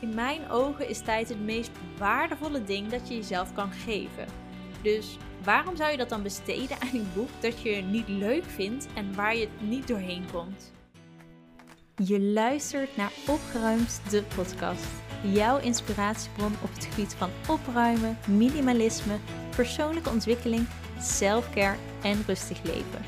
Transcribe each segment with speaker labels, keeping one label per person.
Speaker 1: In mijn ogen is tijd het meest waardevolle ding dat je jezelf kan geven. Dus waarom zou je dat dan besteden aan een boek dat je niet leuk vindt en waar je het niet doorheen komt? Je luistert naar Opgeruimd, de podcast. Jouw inspiratiebron op het gebied van opruimen, minimalisme, persoonlijke ontwikkeling, selfcare en rustig leven.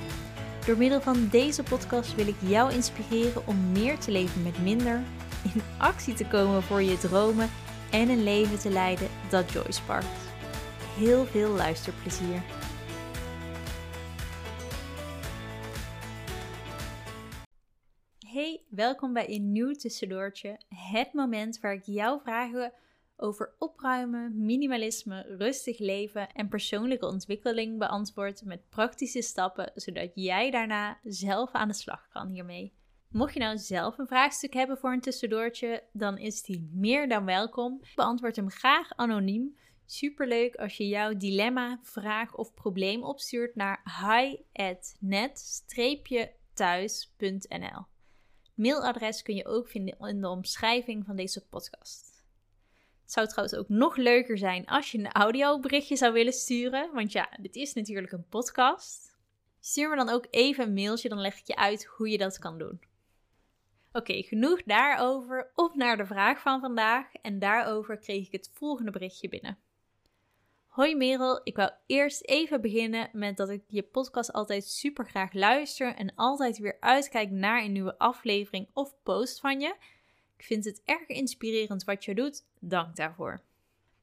Speaker 1: Door middel van deze podcast wil ik jou inspireren om meer te leven met minder, in actie te komen voor je dromen en een leven te leiden dat joy sparkt. Heel veel luisterplezier. Hey, welkom bij een nieuw tussendoortje. Het moment waar ik jouw vragen over opruimen, minimalisme, rustig leven en persoonlijke ontwikkeling beantwoord met praktische stappen, zodat jij daarna zelf aan de slag kan hiermee. Mocht je nou zelf een vraagstuk hebben voor een tussendoortje, dan is die meer dan welkom. Ik beantwoord hem graag anoniem. Superleuk als je jouw dilemma, vraag of probleem opstuurt naar hi@net-thuis.nl. Mailadres kun je ook vinden in de omschrijving van deze podcast. Het zou trouwens ook nog leuker zijn als je een audioberichtje zou willen sturen, want ja, dit is natuurlijk een podcast. Stuur me dan ook even een mailtje, dan leg ik je uit hoe je dat kan doen. Oké, genoeg daarover. Op naar de vraag van vandaag. En daarover kreeg ik het volgende berichtje binnen. Hoi Merel, ik wou eerst even beginnen met dat ik je podcast altijd super graag luister en altijd weer uitkijk naar een nieuwe aflevering of post van je. Ik vind het erg inspirerend wat je doet. Dank daarvoor.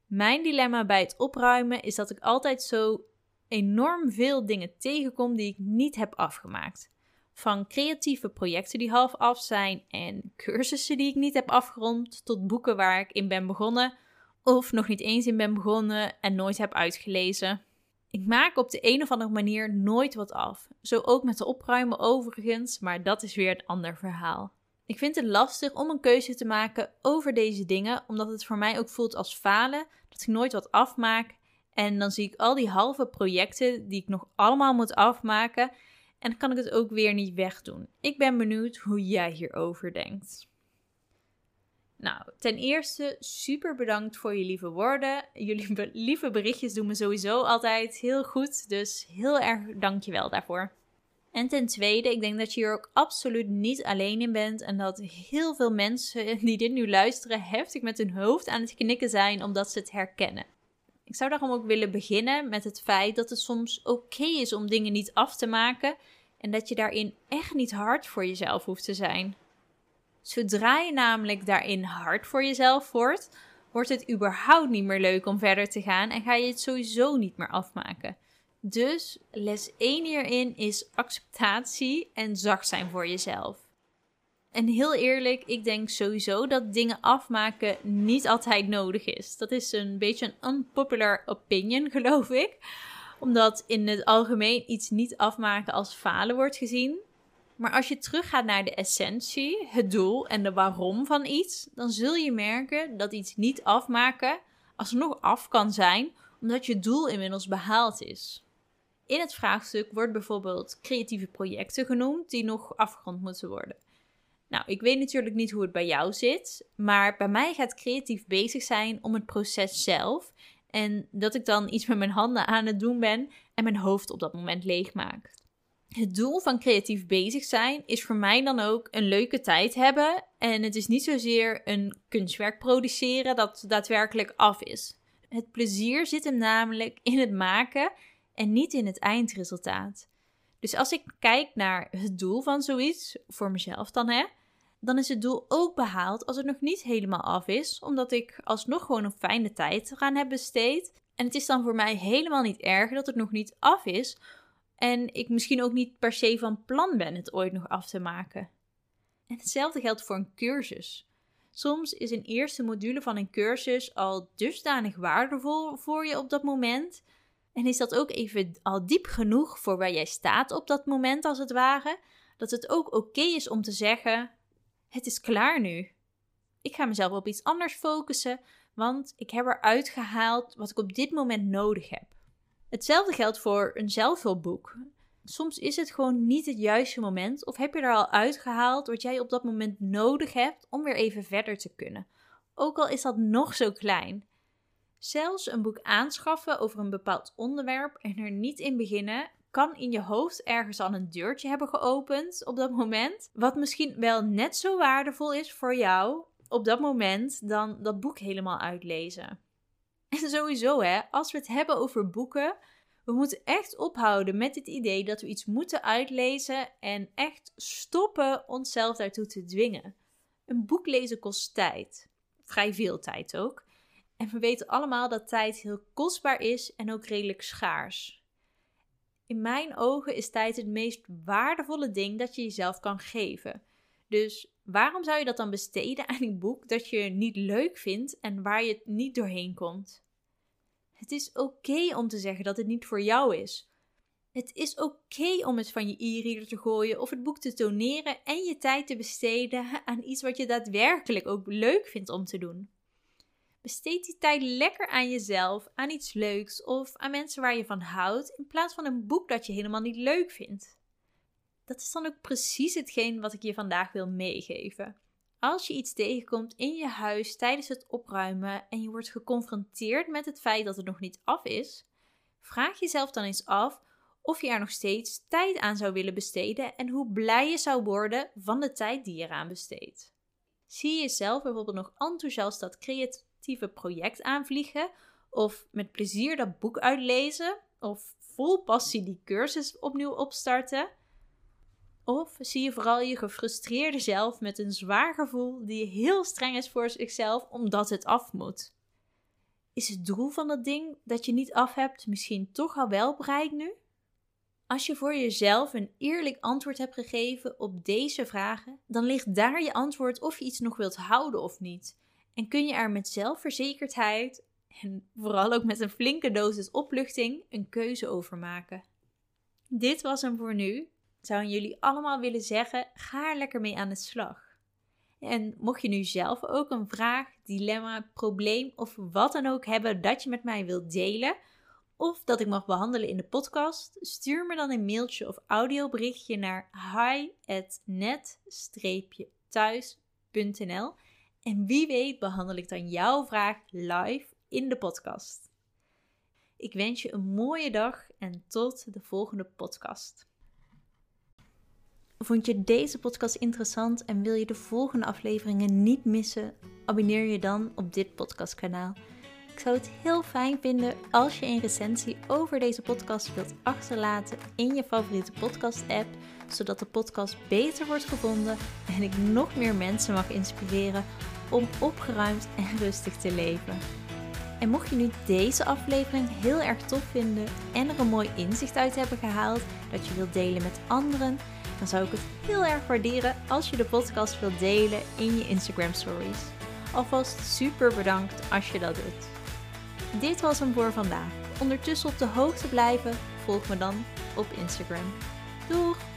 Speaker 1: Mijn dilemma bij het opruimen is dat ik altijd zo enorm veel dingen tegenkom die ik niet heb afgemaakt. Van creatieve projecten die half af zijn en cursussen die ik niet heb afgerond, tot boeken waar ik in ben begonnen of nog niet eens in ben begonnen en nooit heb uitgelezen. Ik maak op de een of andere manier nooit wat af. Zo ook met de opruimen overigens, maar dat is weer een ander verhaal. Ik vind het lastig om een keuze te maken over deze dingen, omdat het voor mij ook voelt als falen, dat ik nooit wat afmaak. En dan zie ik al die halve projecten die ik nog allemaal moet afmaken en kan ik het ook weer niet wegdoen. Ik ben benieuwd hoe jij hierover denkt. Nou, ten eerste super bedankt voor je lieve woorden. Jullie lieve berichtjes doen me sowieso altijd heel goed, dus heel erg dankjewel daarvoor. En ten tweede, ik denk dat je hier ook absoluut niet alleen in bent en dat heel veel mensen die dit nu luisteren heftig met hun hoofd aan het knikken zijn omdat ze het herkennen. Ik zou daarom ook willen beginnen met het feit dat het soms oké is om dingen niet af te maken en dat je daarin echt niet hard voor jezelf hoeft te zijn. Zodra je namelijk daarin hard voor jezelf wordt, wordt het überhaupt niet meer leuk om verder te gaan en ga je het sowieso niet meer afmaken. Dus les 1 hierin is acceptatie en zacht zijn voor jezelf. En heel eerlijk, ik denk sowieso dat dingen afmaken niet altijd nodig is. Dat is een beetje een unpopular opinion, geloof ik. Omdat in het algemeen iets niet afmaken als falen wordt gezien. Maar als je teruggaat naar de essentie, het doel en de waarom van iets, dan zul je merken dat iets niet afmaken alsnog af kan zijn, omdat je doel inmiddels behaald is. In het vraagstuk wordt bijvoorbeeld creatieve projecten genoemd die nog afgerond moeten worden. Nou, ik weet natuurlijk niet hoe het bij jou zit, maar bij mij gaat creatief bezig zijn om het proces zelf en dat ik dan iets met mijn handen aan het doen ben en mijn hoofd op dat moment leeg maak. Het doel van creatief bezig zijn is voor mij dan ook een leuke tijd hebben en het is niet zozeer een kunstwerk produceren dat daadwerkelijk af is. Het plezier zit hem namelijk in het maken en niet in het eindresultaat. Dus als ik kijk naar het doel van zoiets, voor mezelf dan hè, dan is het doel ook behaald als het nog niet helemaal af is, omdat ik alsnog gewoon een fijne tijd eraan heb besteed. En het is dan voor mij helemaal niet erg dat het nog niet af is, en ik misschien ook niet per se van plan ben het ooit nog af te maken. En hetzelfde geldt voor een cursus. Soms is een eerste module van een cursus al dusdanig waardevol voor je op dat moment en is dat ook even al diep genoeg voor waar jij staat op dat moment, als het ware, dat het ook oké is om te zeggen: Het is klaar nu. Ik ga mezelf op iets anders focussen, want ik heb eruit gehaald wat ik op dit moment nodig heb. Hetzelfde geldt voor een zelfhulpboek. Soms is het gewoon niet het juiste moment, of heb je er al uitgehaald wat jij op dat moment nodig hebt om weer even verder te kunnen. ook al is dat nog zo klein. Zelfs een boek aanschaffen over een bepaald onderwerp en er niet in beginnen, kan in je hoofd ergens al een deurtje hebben geopend op dat moment, wat misschien wel net zo waardevol is voor jou op dat moment dan dat boek helemaal uitlezen. En sowieso, hè, als we het hebben over boeken, we moeten echt ophouden met het idee dat we iets moeten uitlezen en echt stoppen onszelf daartoe te dwingen. Een boek lezen kost tijd. Vrij veel tijd ook. En we weten allemaal dat tijd heel kostbaar is en ook redelijk schaars. In mijn ogen is tijd het meest waardevolle ding dat je jezelf kan geven. Dus waarom zou je dat dan besteden aan een boek dat je niet leuk vindt en waar je niet doorheen komt? Het is oké om te zeggen dat het niet voor jou is. Het is oké om het van je e-reader te gooien of het boek te toneren en je tijd te besteden aan iets wat je daadwerkelijk ook leuk vindt om te doen. Besteed die tijd lekker aan jezelf, aan iets leuks of aan mensen waar je van houdt, in plaats van een boek dat je helemaal niet leuk vindt. Dat is dan ook precies hetgeen wat ik je vandaag wil meegeven. Als je iets tegenkomt in je huis tijdens het opruimen en je wordt geconfronteerd met het feit dat het nog niet af is, vraag jezelf dan eens af of je er nog steeds tijd aan zou willen besteden en hoe blij je zou worden van de tijd die je eraan besteedt. Zie je jezelf bijvoorbeeld nog enthousiast dat creatieve project aanvliegen of met plezier dat boek uitlezen of vol passie die cursus opnieuw opstarten? Of zie je vooral je gefrustreerde zelf met een zwaar gevoel die heel streng is voor zichzelf omdat het af moet? Is het doel van dat ding dat je niet af hebt misschien toch al wel bereikt nu? Als je voor jezelf een eerlijk antwoord hebt gegeven op deze vragen, dan ligt daar je antwoord of je iets nog wilt houden of niet. En kun je er met zelfverzekerdheid en vooral ook met een flinke dosis opluchting een keuze over maken. Dit was hem voor nu zou jullie allemaal willen zeggen: ga er lekker mee aan de slag. En mocht je nu zelf ook een vraag, dilemma, probleem of wat dan ook hebben dat je met mij wilt delen, of dat ik mag behandelen in de podcast, stuur me dan een mailtje of audioberichtje naar hi@net-thuis.nl en wie weet behandel ik dan jouw vraag live in de podcast. Ik wens je een mooie dag en tot de volgende podcast. Vond je deze podcast interessant en wil je de volgende afleveringen niet missen? Abonneer je dan op dit podcastkanaal. Ik zou het heel fijn vinden als je een recensie over deze podcast wilt achterlaten in je favoriete podcast-app, zodat de podcast beter wordt gevonden en ik nog meer mensen mag inspireren om opgeruimd en rustig te leven. En mocht je nu deze aflevering heel erg tof vinden en er een mooi inzicht uit hebben gehaald dat je wilt delen met anderen, dan zou ik het heel erg waarderen als je de podcast wilt delen in je Instagram stories. Alvast super bedankt als je dat doet. Dit was hem voor vandaag. Ondertussen op de hoogte blijven, volg me dan op Instagram. Doeg!